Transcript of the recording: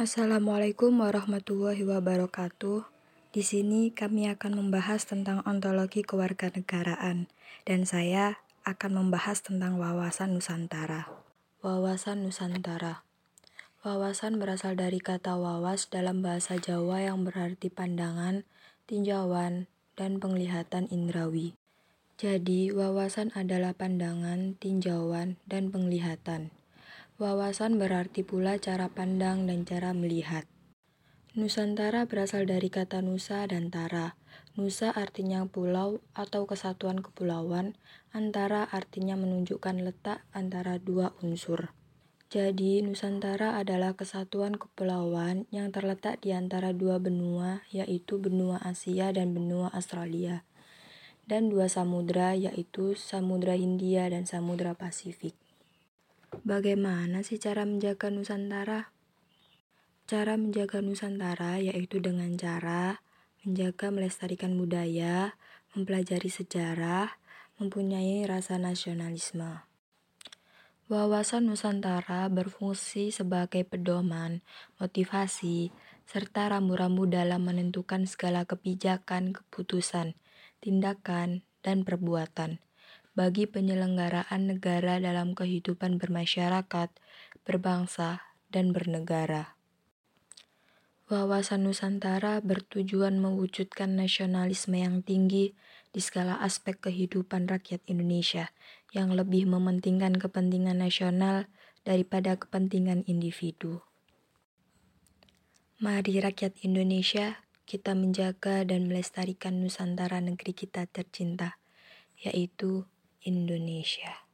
Assalamualaikum warahmatullahi wabarakatuh. Di sini kami akan membahas tentang ontologi kewarganegaraan dan saya akan membahas tentang wawasan Nusantara. Wawasan Nusantara. Wawasan berasal dari kata wawas dalam bahasa Jawa yang berarti pandangan, tinjauan, dan penglihatan indrawi. Jadi, wawasan adalah pandangan, tinjauan, dan penglihatan. Wawasan berarti pula cara pandang dan cara melihat. Nusantara berasal dari kata nusa dan tara. Nusa artinya pulau atau kesatuan kepulauan, antara artinya menunjukkan letak antara dua unsur. Jadi, Nusantara adalah kesatuan kepulauan yang terletak di antara dua benua, yaitu benua Asia dan benua Australia dan dua samudra yaitu Samudra Hindia dan Samudra Pasifik. Bagaimana sih cara menjaga Nusantara? Cara menjaga Nusantara yaitu dengan cara menjaga melestarikan budaya, mempelajari sejarah, mempunyai rasa nasionalisme. Wawasan Nusantara berfungsi sebagai pedoman, motivasi, serta rambu-rambu dalam menentukan segala kebijakan, keputusan, tindakan, dan perbuatan bagi penyelenggaraan negara dalam kehidupan bermasyarakat, berbangsa, dan bernegara. Wawasan Nusantara bertujuan mewujudkan nasionalisme yang tinggi di segala aspek kehidupan rakyat Indonesia yang lebih mementingkan kepentingan nasional daripada kepentingan individu. Mari rakyat Indonesia kita menjaga dan melestarikan Nusantara negeri kita tercinta, yaitu Indonesia.